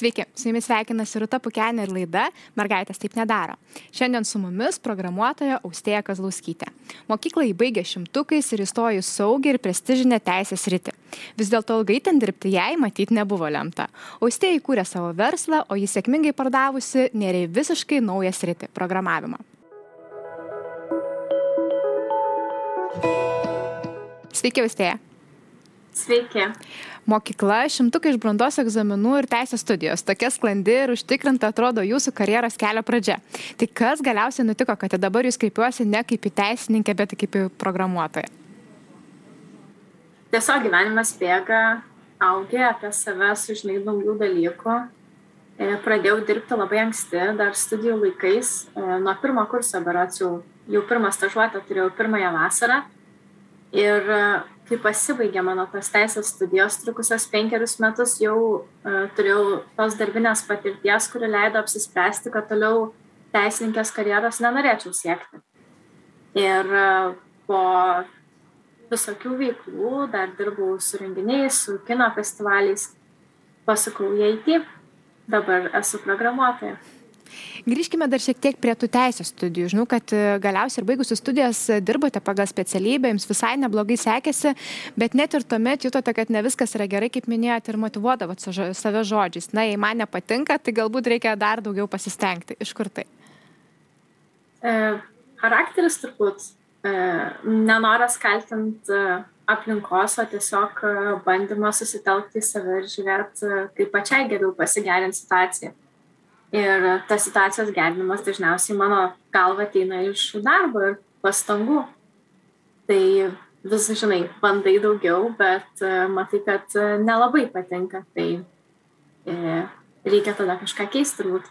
Sveiki, su jumis sveikinasi Ruta Pukenė ir laida Mergaitės taip nedaro. Šiandien su mumis programuotoja Austėja Kazlauskytė. Mokyklą įbaigė šimtukais ir įstojo į saugį ir prestižinę teisės rytį. Vis dėlto ilgai ten dirbti jai matyti nebuvo lemta. Austėja įkūrė savo verslą, o jis sėkmingai pardavusi nėrė visiškai naują sritį - programavimą. Sveiki, Austėja. Sveiki. Mokykla, šimtukai iš brandos egzaminų ir teisės studijos. Tokia sklandi ir užtikrinta atrodo jūsų karjeros kelio pradžia. Tai kas galiausiai nutiko, kad dabar jūs kreipiuosi ne kaip į teisininkę, bet kaip į programuotoją? Tiesiog gyvenimas bėga, augia apie save, sužinai naujų dalykų. E, pradėjau dirbti labai anksti, dar studijų laikais. E, nuo pirmo kurso, berots jau, jau pirmą stažuotę turėjau pirmąją vasarą. Ir kai pasibaigė mano tos teisės studijos, trukusios penkerius metus, jau uh, turėjau tos darbinės patirties, kuri leido apsispręsti, kad toliau teisininkės karjeros nenorėčiau siekti. Ir uh, po visokių veiklų, dar dirbau su renginiais, su kino festivaliais, pasakau į IT, dabar esu programuotoja. Grįžkime dar šiek tiek prie tų teisės studijų. Žinau, kad e, galiausiai ir baigusius studijas e, dirbote pagal specialybę, jums visai neblogai sekėsi, bet net ir tuomet jutote, kad ne viskas yra gerai, kaip minėjote, ir motivuodavot save žodžiais. Na, jei man nepatinka, tai galbūt reikia dar daugiau pasistengti. Iš kur tai? E, charakteris turbūt e, nenoras kaltinti e, aplinkos, o tiesiog bandymas susitelkti į save ir žiūrėti, kaip pačiai geriau pasigerinti situaciją ir tas situacijos gerinimas dažniausiai mano galva ateina iš darbo ir pastangų. Tai vis, žinai, bandai daugiau, bet e, matai, kad e, nelabai patinka, tai e, reikia tada kažką keisti turbūt.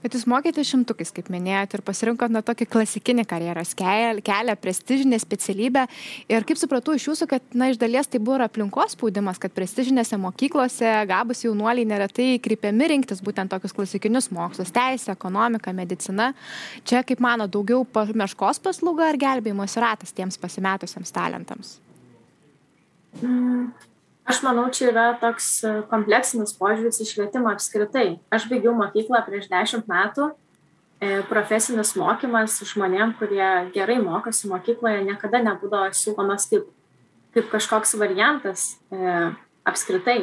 Bet jūs mokėte šimtukais, kaip minėjote, ir pasirinkot na tokį klasikinį karjeros kelią, prestižinę specialybę. Ir kaip supratau iš jūsų, kad na iš dalies tai buvo ir aplinkos spaudimas, kad prestižinėse mokyklose gabus jaunuoliai neretai kreipiami rinktis būtent tokius klasikinius mokslus - teisė, ekonomika, medicina. Čia, kaip mano, daugiau meškos paslauga ar gelbėjimos ratas tiems pasimetusiems talentams? Mm. Aš manau, čia yra toks e, kompleksinis požiūris į švietimą apskritai. Aš baigiau mokyklą prieš dešimt metų. E, profesinis mokymas žmonėm, kurie gerai mokosi mokykloje, niekada nebūdavo siūlomas kaip, kaip kažkoks variantas e, apskritai.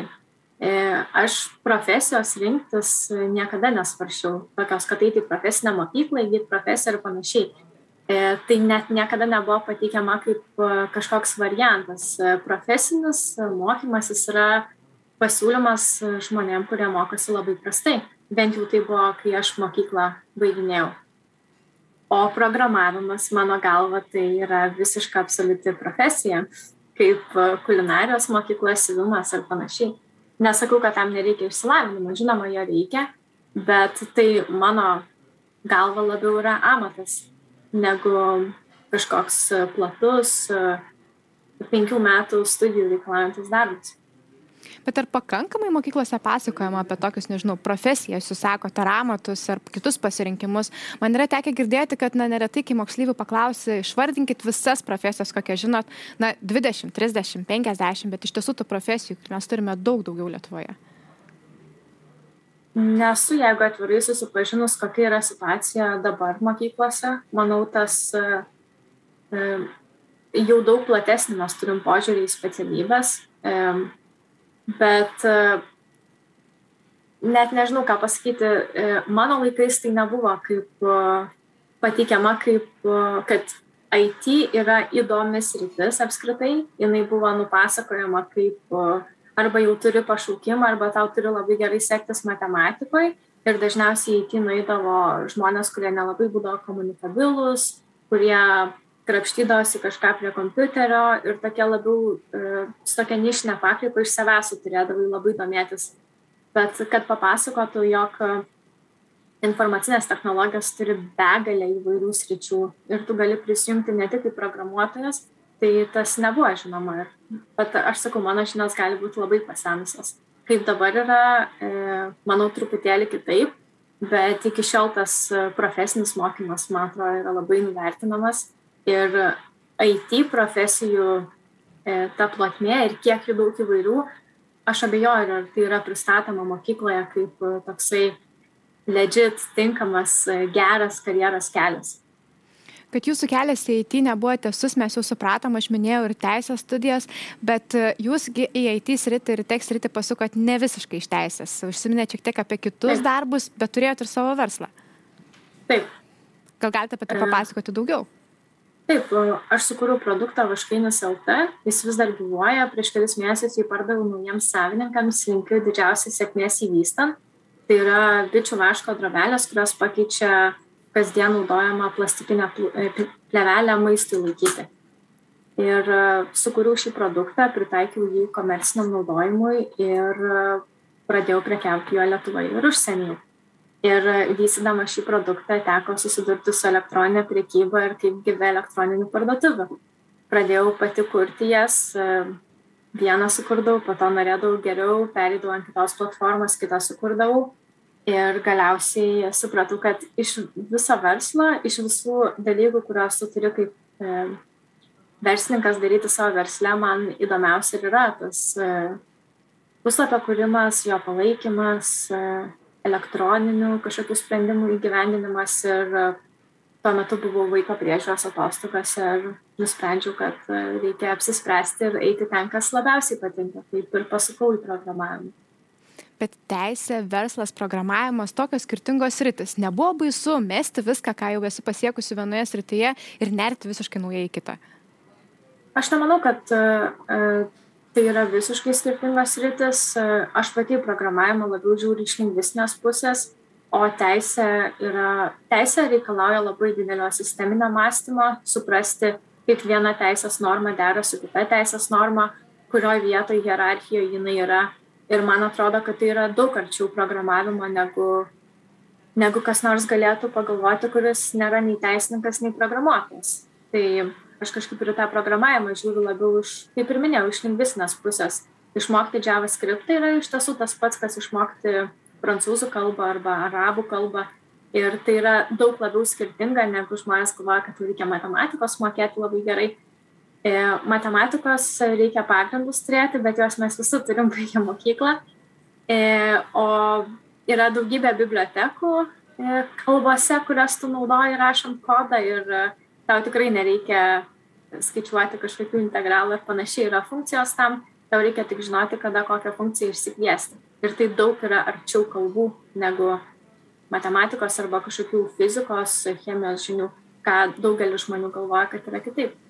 Aš profesijos rinktis niekada nesvaršiau, tokios, kad eiti į profesinę mokyklą, įgyti profesiją ir panašiai tai net niekada nebuvo pateikiama kaip e, kažkoks variantas. E, profesinis mokymasis yra pasiūlymas žmonėm, kurie mokosi labai prastai. Bent jau tai buvo, kai aš mokyklą baiginėjau. O programavimas, mano galva, tai yra visiška absoliuti profesija, kaip kulinarijos mokykla, siuvimas ar panašiai. Nesakau, kad tam nereikia išsilavinimo, žinoma, jo reikia, bet tai mano galva labiau yra amatas negu kažkoks e, platus e, penkių metų studijų reikalaujantis darbas. Bet ar pakankamai mokyklose pasakojama apie tokius, nežinau, profesijas, jūs sakote, ramatus ar kitus pasirinkimus? Man yra tekę girdėti, kad, na, neretai, kai moksleivių paklausi, išvardinkit visas profesijas, kokias žinot, na, 20, 30, 50, bet iš tiesų tų profesijų mes turime daug daugiau Lietuvoje. Nesu, jeigu atvirai susipažinus, kokia yra situacija dabar mokyklose. Manau, tas e, e, jau daug platesnį mes turim požiūrį į specialybės, e, bet net nežinau, ką pasakyti. Mano laikais tai nebuvo kaip pateikiama, kaip, kad IT yra įdomis rytis apskritai. Jis buvo nupasakojama kaip arba jau turi pašaukimą, arba tau turi labai gerai sektis matematikoje. Ir dažniausiai į kiną įdavo žmonės, kurie nelabai būdavo komunikabilus, kurie krapštydavosi kažką prie kompiuterio ir tokie labiau e, su tokia nišinė pakraipa iš savęs turėdavai labai domėtis. Bet kad papasakotų, jog informacinės technologijos turi begalę įvairių sričių ir tu gali prisijungti ne tik kaip programuotojas, tai tas nebuvo žinoma. Ir, bet aš sakau, mano žinios gali būti labai pasenusios. Kaip dabar yra, e, manau, truputėlį kitaip, bet iki šiol tas profesinis mokymas, man atrodo, yra labai nuvertinamas. Ir IT profesijų e, ta plotmė ir kiek jų daug įvairių, aš abejoju, ar tai yra pristatoma mokykloje kaip toksai legit, tinkamas, geras karjeros kelias kad jūsų kelias į IT nebuvo tiesus, mes jau supratom, aš minėjau ir teisės studijas, bet jūs į IT sritį ir tech sritį pasukot ne visiškai iš teisės. Užsiminėte šiek tiek apie kitus Taip. darbus, bet turėjote ir savo verslą. Taip. Gal galite apie tai papasakoti daugiau? Taip, aš sukūriau produktą Vaškainis LT, jis vis dar gyvuoja, prieš kelis mėnesius jį pardaviau naujiems savininkams, linkiu didžiausiai sėkmės įvystant. Tai yra bičių vaško drovelės, kurios pakeičia kasdien naudojamą plastikinę e, plevelę maistui laikyti. Ir e, sukūriau šį produktą, pritaikiau jį komerciniam naudojimui ir e, pradėjau prekiauti juo Lietuvoje ir užsienyje ir vystydama šį produktą teko susidurti su elektroninė prekyba ir kaip gyvė elektroninių parduotuvių. Pradėjau pati kurti jas, vieną sukurdavau, po to norėdavau geriau, perėdavau ant kitos platformos, kitą sukurdavau ir galiausiai supratau, kad iš viso verslo, iš visų dalykų, kuriuos tu turi kaip e, verslininkas daryti savo verslę, man įdomiausia ir yra tas e, puslapio kūrimas, jo palaikymas, e, elektroninių kažkokių sprendimų įgyvendinimas ir e, tuo metu buvau vaiko priežiūros atostogose ir nusprendžiau, kad e, reikia apsispręsti ir eiti ten, kas labiausiai patinka. Taip ir pasukau į programavimą. Bet teisė, verslas, programavimas, tokios skirtingos rytis. Nebuvo baisu mesti viską, ką jau esi pasiekusi vienoje srityje ir nerti visiškai naujai į kitą. Aš nemanau, kad uh, tai yra visiškai skirtingos sritis. Aš pati programavimą labiau žiūriu iš lingvistinės pusės, o teisė, yra, teisė reikalauja labai didelio sisteminio mąstymo, suprasti, kaip viena teisės norma dera su kita teisės norma, kurioje vietoje hierarchijoje jinai yra. Ir man atrodo, kad tai yra daug arčiau programavimo negu, negu kas nors galėtų pagalvoti, kuris nėra nei teisininkas, nei programuotojas. Tai aš kažkaip ir tą programavimą žiūriu labiau iš, kaip ir minėjau, iš lingvistinės pusės. Išmokti JavaScript yra iš tiesų tas pats, kas išmokti prancūzų kalbą arba arabų kalbą. Ir tai yra daug labiau skirtinga, negu žmonės galvoja, kad reikia matematikos mokėti labai gerai. E, matematikos reikia pagrindus turėti, bet juos mes visi turim baigę mokyklą. E, o yra daugybė bibliotekų e, kalbose, kurias tu naudoji rašant kodą ir tau tikrai nereikia skaičiuoti kažkokių integralų ir panašiai yra funkcijos tam, tau reikia tik žinoti, kada kokią funkciją išsikviesti. Ir tai daug yra arčiau kalbų negu matematikos arba kažkokių fizikos, chemijos žinių, ką daugelis žmonių galvoja, kad yra kitaip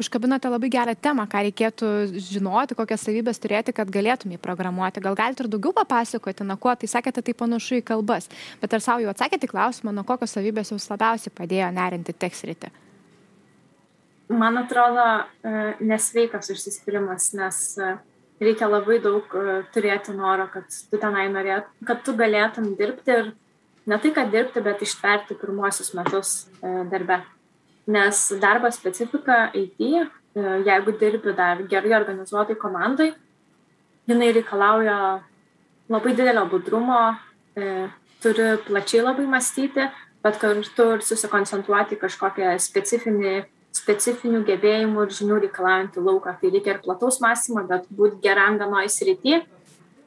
užkabinote labai gerą temą, ką reikėtų žinoti, kokias savybės turėti, kad galėtumai programuoti. Gal galite ir daugiau papasakoti, na kuo tai sakėte, tai panašu į kalbas. Bet ar savo jau atsakėte klausimą, nuo kokios savybės jums labiausiai padėjo nerinti tekstritį? Man atrodo, e, nesveikas užsispyrimas, nes e, reikia labai daug e, turėti noro, kad tu tenai norėt, kad tu galėtum dirbti ir ne tai, kad dirbti, bet ištverti pirmuosius metus darbe nes darbo specifika IT, e, jeigu dirbi dar gerai organizuotai komandai, jinai reikalauja labai didelio budrumo, e, turi plačiai labai mąstyti, bet kartu ir susikoncentruoti kažkokią specifinį, specifinių gebėjimų ir žinių reikalaujantį lauką. Tai reikia ir plataus mąstymo, bet būti geram vienoje srityje,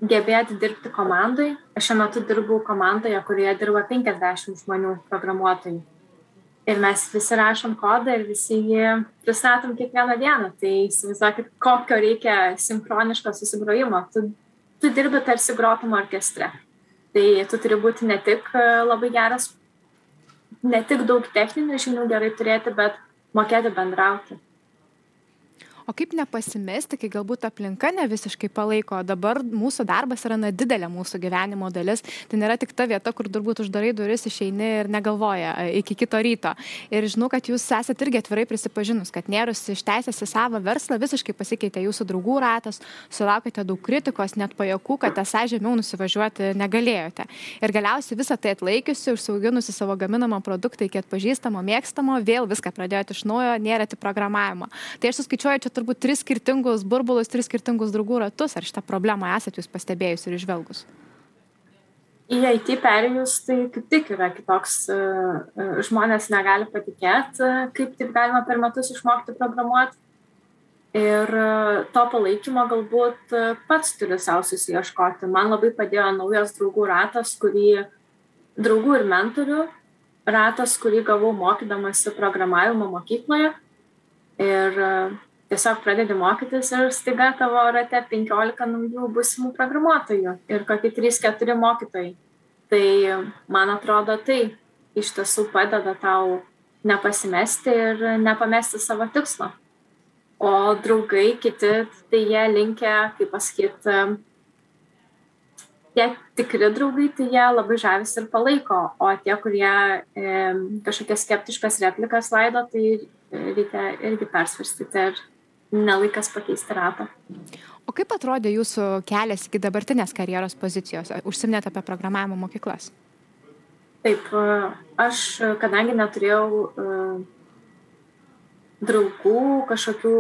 gebėti dirbti komandai. Aš šiuo metu dirbu komandoje, kurioje dirba 50 žmonių programuotojų ir mes visi rašom kodą ir visi jį pristatom kiekvieną dieną. Tai įsivaizduokit, kokio reikia sinchroniško susigrojimo. Tu, tu dirbi tarsi grotum orkestre. Tai tu turi būti ne tik e, labai geras, ne tik daug techninių žinių gerai turėti, bet mokėti bendrauti o kaip nepasimesti kai galbūt aplinka ne visiškai palaiko dabar mūsų darbas yra na didelė mūsų gyvenimo dalis. Tai nėra tik ta vieta kur turbūt uždarai duris išeini ir negalvoji iki kito ryto. Ir žinau kad jūs esat irgi atvirai prisipažinus kad nėrus iš teisės į savo verslą visiškai pasikeitė jūsų draugų ratas sulaukėte daug kritikos net pajuokų kad esą žemiau nusivažiuoti negalėjote. Ir galiausiai visa tai atlaikiusi užsiauginusi savo gaminamą produktą iki atpažįstamo mėgstamo vėl viską pradėjot iš naujo nėrėt į programavimą tai aš suskaičiuoju čia turbūt tris skirtingus burbulus, tris skirtingus draugų ratus. Ar šitą problemą esate jūs pastebėjus ir išvelgus? Į IT perėjus tai kaip tik yra kitoks, e, e, žmonės negali patikėti, kaip taip galima per metus išmokti programuoti. Ir to palaikymo galbūt pats turi savo susieškoti. Man labai padėjo naujas draugų ratas, kurį draugų ir mentorių ratas, kurį gavau mokydamasi programavimo mokykloje. Ir tiesiog pradedi mokytis ir staiga tavo rate 15 naujų būsimų programuotojų ir kokie 3-4 mokytojai. Tai man atrodo, tai iš tiesų padeda tau nepasimesti ir nepamesti savo tikslo. O draugai kiti, tai jie linkia, kaip pasakyti, tie tikri draugai, tai jie labai žavis ir palaiko, o tie, kurie e, kažkokias skeptiškas replikas laido, tai reikia irgi persvarstyti ir nelaikas pakeisti ratą. O kaip atrodė jūsų kelias iki dabartinės karjeros pozicijos? Užsiminėte apie programavimo mokyklas. Taip, aš, kadangi neturėjau uh, draugų, kažkokių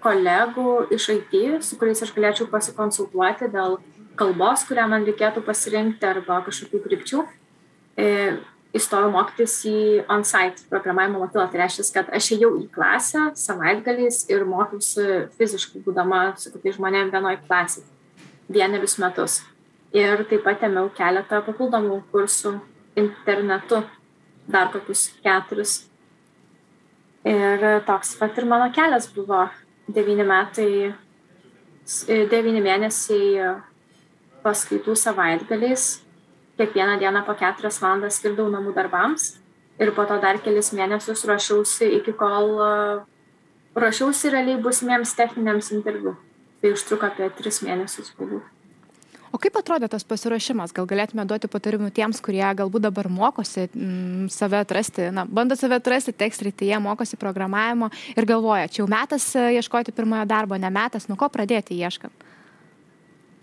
kolegų iš IT, su kuriais aš galėčiau pasikonsultuoti dėl kalbos, kurią man reikėtų pasirinkti arba kažkokių krypčių, e, įstojau mokytis į on-site programavimo mokyklą. Tai reiškia, kad aš ėjau į klasę savaitgaliais ir mokiausi fiziškai, būdama su kitais žmonėmis vienoje klasėje vienerius metus. Ir taip pat ėmiau keletą papildomų kursų internetu, dar kokius keturis. Ir toks pat ir mano kelias buvo devyni metai, devyni mėnesiai paskaitų savaitgaliais kiekvieną dieną po keturias valandas skirdavau namų darbams ir po to dar kelis mėnesius ruošiausi iki kol ruošiausi realiai būsimiems techniniams interviu. Tai užtruko apie tris mėnesius galbūt. O kaip atrodė tas pasiruošimas? Gal galėtume duoti patarimų tiems, kurie galbūt dabar mokosi m, mm, save atrasti, na, bando save atrasti tekstrytyje, mokosi programavimo ir galvoja, čia jau metas e, ieškoti pirmojo darbo, ne metas, nuo ko pradėti ieškant?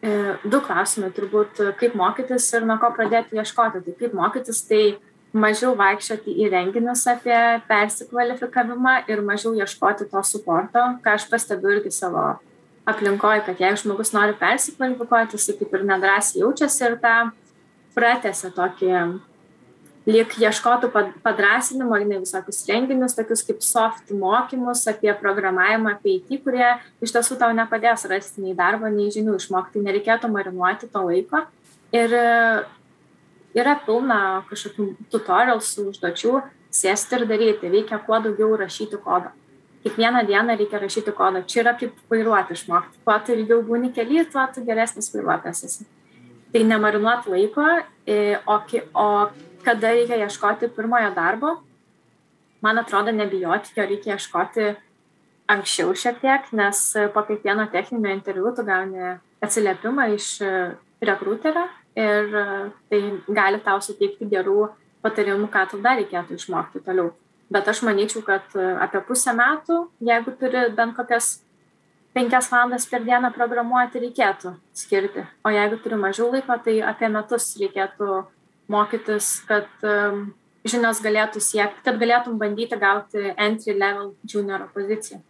E, du klausimai turbūt, kaip mokytis ir nuo ko pradėti ieškoti. Tai kaip mokytis, tai mažiau vaikščioti į renginius apie persikvalifikavimą ir mažiau ieškoti to suporto, ką aš pastebiu irgi savo aplinkoje, kad jeigu žmogus nori persikvalifikuoti, jis kaip ir nedrasiai jaučiasi ir tą pratęsia tokį lyg ieškotų padrąsinimo, eina visokius renginius, tokius kaip soft mokymus apie programavimą, apie IT, kurie iš tiesų tau nepadės rasti nei darbo, nei žinių išmokti, nereikėtų marinuoti to laiko. Ir e, yra pilna kažkokių tutorialsų, užduočių, sėsti ir daryti, reikia kuo daugiau rašyti kodą. Kiekvieną dieną reikia rašyti kodą. Čia yra kaip vairuoti išmokti. Kuo tu ilgiau būni keli, tuo tu geresnis vairuotojas esi. Tai nemarinuot laiko, e, o, o kada reikia ieškoti pirmojo darbo, man atrodo, nebijoti, jo reikia ieškoti anksčiau šiek tiek, nes po kiekvieno techninio interviu tu gauni atsiliepimą iš rekruterio ir tai gali tau suteikti gerų patarimų, ką tu dar reikėtų išmokti toliau. Bet aš manyčiau, kad apie pusę metų, jeigu turi bent kokias penkias valandas per dieną programuoti, reikėtų skirti. O jeigu turi mažiau laiko, tai apie metus reikėtų mokytis, kad um, žinios galėtų siekti, kad galėtum bandyti gauti entry level junioro poziciją.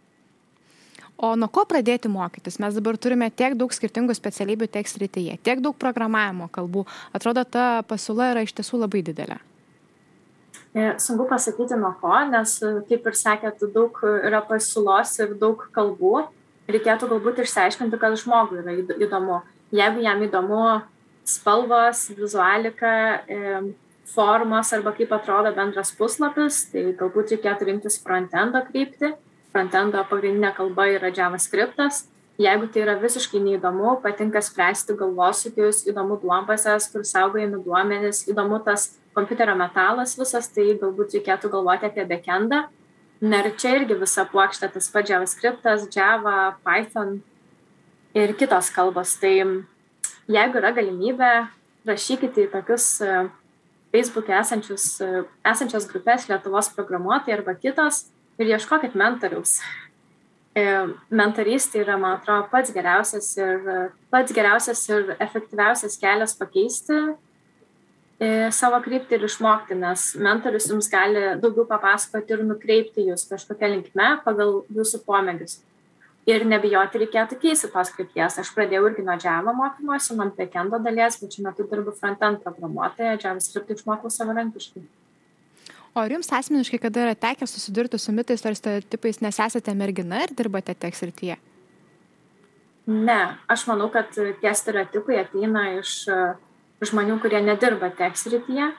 O nuo ko pradėti mokytis? Mes dabar turime tiek daug skirtingų specialybių tiek srityje, tiek daug programavimo kalbų. Atrodo, ta pasiūla yra iš tiesų labai didelė. E, sunku pasakyti nuo ko, nes, kaip ir sakėt, daug yra pasiūlos ir daug kalbų. Reikėtų galbūt išsiaiškinti, kad žmogui yra įdomu. Jeigu jam įdomu spalvos, vizualika, formos arba kaip atrodo bendras puslapis, tai galbūt reikėtų rinktis frontendo kryptį. Frontendo pagrindinė kalba yra JavaScriptas. Jeigu tai yra visiškai neįdomu, patinka spręsti galvosūkius, įdomu duombazės, kur saugojami duomenys, įdomu tas kompiuterio metalas visas, tai galbūt reikėtų galvoti apie backendą. Na ir čia irgi visa plokštė, tas pats JavaScriptas, Java, Python ir kitos kalbos. Tai jeigu yra galimybė, rašykite į tokius e, Facebook'e esančius, e, esančias grupės Lietuvos programuotojai arba kitos ir ieškokit mentoriaus. E, mentorystė yra, man atrodo, pats geriausias ir, pats geriausias ir efektyviausias kelias pakeisti savo kryptį ir išmokti, nes mentorius jums gali daugiau papasakoti ir nukreipti jūs kažkokią linkme pagal jūsų pomėgius ir nebijoti reikėtų keisti tos krypties. Aš pradėjau irgi nuo Java mokymosi, nuo backendo dalies, bet šiuo metu dirbu frontend programuotoja, JavaScript išmokau savarankiškai. O ar jums asmeniškai kada yra tekę susidurti su mitais ar stereotipais, nes esate mergina ir dirbate tech srityje? Ne, aš manau, kad tie stereotipai ateina iš žmonių, kurie nedirba tech srityje.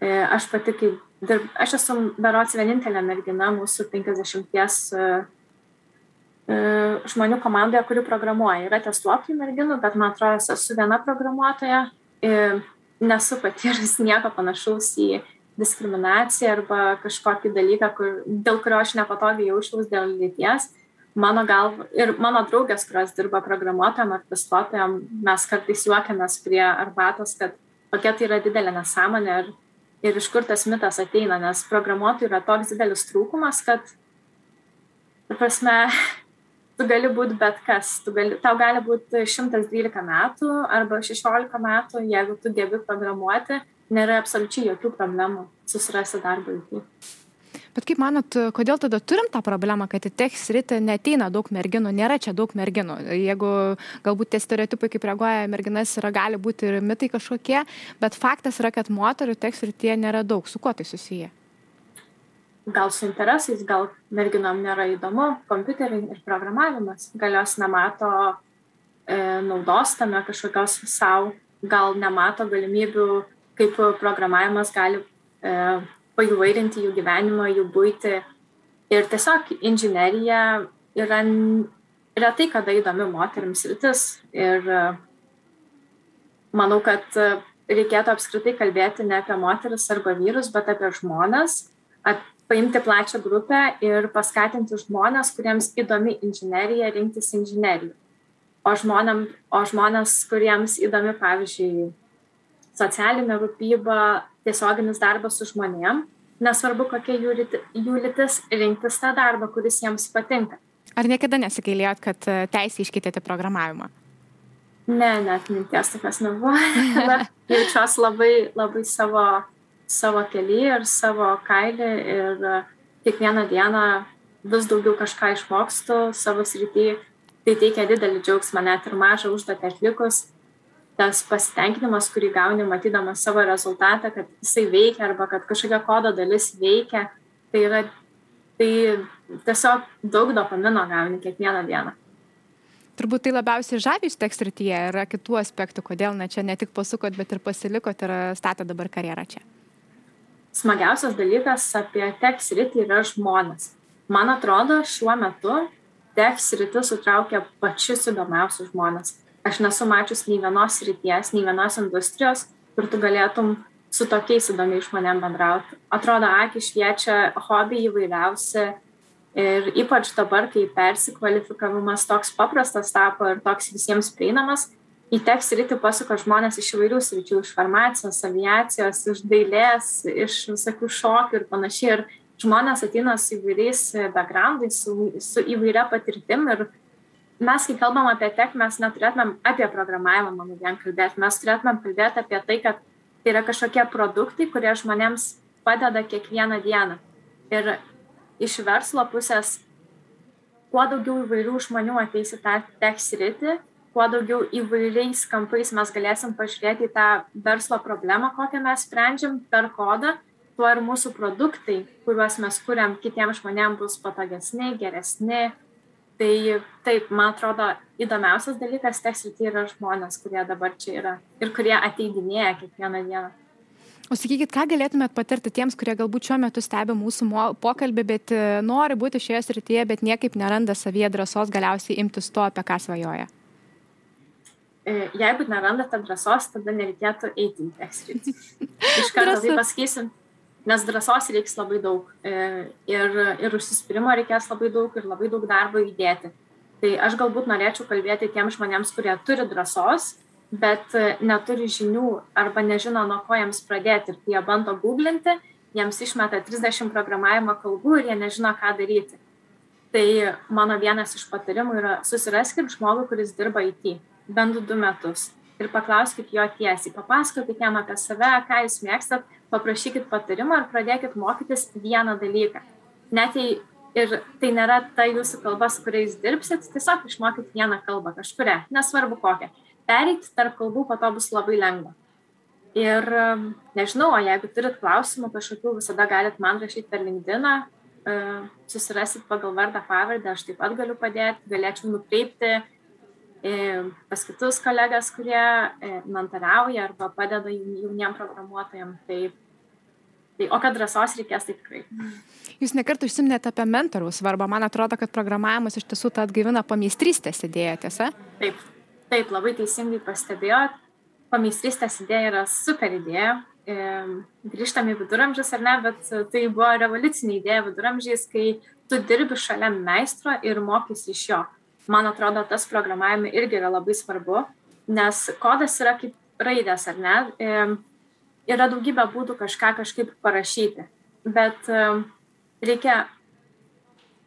E, aš pati, kaip dirb, aš esu berots vienintelė mergina mūsų 50 e, e, žmonių komandoje, kuri programuoja. Yra testuotojų merginų, bet man atrodo, esu viena programuotoja. Nesu patyrus nieko panašaus į diskriminaciją arba kažkokį dalyką, kur, dėl kurio aš nepatogiai jaučiaus dėl lyties. Mano galva ir mano draugės, kurios dirba programuotojam ar testuotojam, mes kartais juokiamės prie arbatos, kad kokia tai yra didelė nesąmonė ir, ir iš kur tas mitas ateina, nes programuotojų yra toks didelis trūkumas, kad, prasme, tu gali būti bet kas. Tu gali, tau gali būti 112 metų arba 16 metų, jeigu tu gebi programuoti, nėra absoliučiai jokių problemų susirasti darbą IT. Bet kaip manot, kodėl tada turim tą problemą, kad į tech sritį neteina daug merginų, nėra čia daug merginų. Jeigu galbūt tie stereotipai, kaip reaguoja merginas, yra gali būti ir mitai kažkokie, bet faktas yra, kad moterių tech srityje nėra daug. Su kuo tai susiję? Gal su interesais, gal merginom nėra įdomu, kompiuteriai ir programavimas, gal jos nemato e, naudos tame kažkokios savo, gal nemato galimybių kaip programavimas gali e, paįvairinti jų gyvenimą, jų būti. Ir tiesiog inžinierija yra retai kada įdomi moteriams rytis. Ir e, manau, kad reikėtų apskritai kalbėti ne apie moteris arba vyrus, bet apie žmonės, paimti plačią grupę ir paskatinti žmonės, kuriems įdomi inžinierija, rinktis inžineriją. O, žmonėm, o žmonės, kuriems įdomi, pavyzdžiui, socialinė rūpyba, tiesioginis darbas su žmonėm, nesvarbu kokia jų, jų lytis, rinktis tą darbą, kuris jiems patinka. Ar niekada nesigailėjot, kad e, teisė iškeitėte programavimą? Ne, net minties tokios nebuvo. Jaučiuosi labai, labai savo, savo keli ir savo kailį ir e, kiekvieną dieną vis daugiau kažką išmokstu savo srity. Tai teikia didelį džiaugsmą, net ir mažą užduotį atlikus tas pasitenkinimas, kurį gauni matydamas savo rezultatą, kad jisai veikia arba kad kažkokia kodo dalis veikia, tai yra tai tiesiog daug dopamino gauni kiekvieną dieną. Turbūt tai labiausiai žavi iš tekstrityje, yra kitų aspektų, kodėl ne čia ne tik pasukot, bet ir pasilikot ir statė dabar karjerą čia. Smagiausias dalykas apie tekstritį yra žmonės. Man atrodo, šiuo metu tekstritis sutraukia pačius įdomiausius žmonės aš nesu mačius nei vienos srities, nei vienos industrijos, kur tu galėtum su tokiais įdomiais žmonėm bendrauti. Atrodo, akis šviečia, hobiai įvairiausi ir ypač dabar, kai persikvalifikavimas toks paprastas tapo ir toks visiems prieinamas, į tech sritį pasuka žmonės iš įvairių sričių, iš farmacijos, aviacijos, iš dailės, iš visokių šokių ir panašiai. Ir žmonės ateina su įvairiais backgroundais, su, su įvairia patirtim ir mes, kai kalbam apie tech, mes neturėtumėm apie programavimą, manau, vien kalbėti, mes turėtumėm kalbėti apie tai, kad tai yra kažkokie produktai, kurie žmonėms padeda kiekvieną dieną. Ir iš verslo pusės, kuo daugiau įvairių žmonių ateis į tą tech sritį, kuo daugiau įvairiais kampais mes galėsim pažiūrėti į tą verslo problemą, kokią mes sprendžiam per kodą, tuo ir mūsų produktai, kuriuos mes kuriam kitiems žmonėms bus patogesni, geresni, tai taip man atrodo įdomiausias dalykas tech srity yra žmonės kurie dabar čia yra ir kurie ateidinėja kiekvieną dieną O sakykit, ką galėtumėt patarti tiems, kurie galbūt šiuo metu stebi mūsų pokalbį, bet e, nori būti šioje srityje, bet niekaip neranda savyje drąsos galiausiai imtis to, apie ką svajoja? E, jeigu nerandate drąsos, tada nereikėtų eiti į sritį. Iš karto tai pasakysim, nes drąsos reiks labai daug e, ir, ir užsispyrimo reikės labai daug ir labai daug darbo įdėti. Tai aš galbūt norėčiau kalbėti tiem žmonėms, kurie turi drąsos, bet e, neturi žinių arba nežino, nuo ko jiems pradėti. Ir kai jie bando googlinti, jiems išmeta 30 programavimo kalbų ir jie nežino, ką daryti. Tai mano vienas iš patarimų yra susiraskit žmogų, kuris dirba IT bent du metus ir paklauskit jo tiesiai, papasakokit jam apie save, ką jūs mėgstat, paprašykit patarimo ir pradėkit mokytis vieną dalyką. Net jei ir tai nėra ta jūsų kalba, su kuria jūs dirbsit, tiesiog išmokit vieną kalbą kažkuria, nesvarbu kokią. Pereiti tarp kalbų po to bus labai lengva. Ir nežinau, o jeigu turit klausimų kažkokių, visada galit man rašyti per LinkedIn, susirasit pagal vardą pavardę, aš taip pat galiu padėti, galėčiau nukreipti pas kitus kolegas, kurie mentoriauja arba padeda jauniem programuotojam. Tai, tai, o kad drąsos reikės, tai tikrai. Jūs nekart užsiminėte apie mentorių svarbą. Man atrodo, kad programavimas iš tiesų tą atgaivina pameistrystės idėją, tiesa? Taip, taip, labai teisingai pastebėjot pameistrystės idėja yra super idėja. Grįžtame į viduramžius ar ne, bet tai buvo revoliucinė idėja viduramžiais, kai tu dirbi šalia meistro ir mokysi iš jo. Man atrodo, tas programavime irgi yra labai svarbu, nes kodas yra kaip raidės, ar ne? Yra daugybė būdų kažką kažkaip parašyti, bet reikia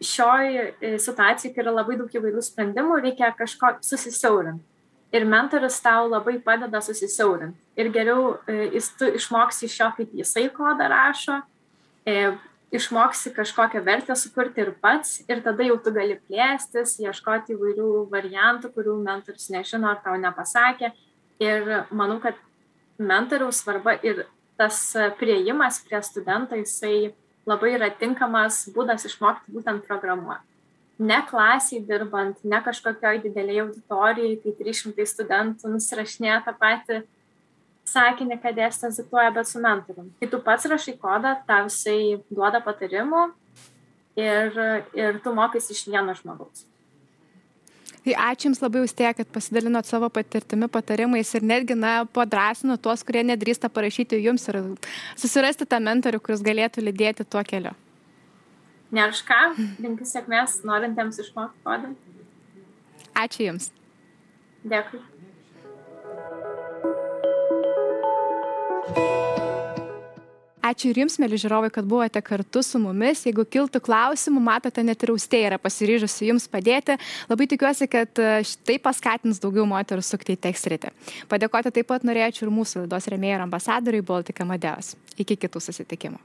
šioj situacijai, kai yra labai daug įvairių sprendimų, reikia kažko susisiaurinti ir mentorius tau labai padeda susisiaurinti. Ir geriau e, jis tu išmoksi iš jo, kaip jisai kodą rašo, e, išmoksi kažkokią vertę sukurti ir pats, ir tada jau tu gali plėstis, ieškoti įvairių variantų, kurių mentorius nežino ar tau nepasakė. Ir manau, kad mentoriaus svarba ir tas prieimas prie studento, jisai labai yra tinkamas būdas išmokti būtent programuoti ne klasėj dirbant, ne kažkokioj didelėje auditorijai, kai 300 studentų nusirašinėja tą patį sakinį, kad dėstytas diktuoja, bet su mentorium. Kai tu pats rašai kodą, tau jisai duoda patarimų ir, ir tu mokais iš vieno žmogaus. Tai ačiū Jums labai už tai, kad pasidalinot savo patirtimi, patarimais ir netgi, na, padrasino tuos, kurie nedrįsta parašyti Jums ir susirasti tą mentorių, kuris galėtų lydėti tuo keliu. Ne už ką, linkiu sėkmės norintiems išmokti kodą. Ačiū Jums. Dėkui. Ačiū ir Jums, mėly žiūrovai, kad buvote kartu su mumis. Jeigu kiltų klausimų, matote, net ir austė yra pasiryžusi Jums padėti. Labai tikiuosi, kad tai paskatins daugiau moterų sukti į tekstritį. Padėkoti taip pat norėčiau ir mūsų laidos remėjai ir ambasadoriui Baltika Madeus. Iki kitų susitikimų.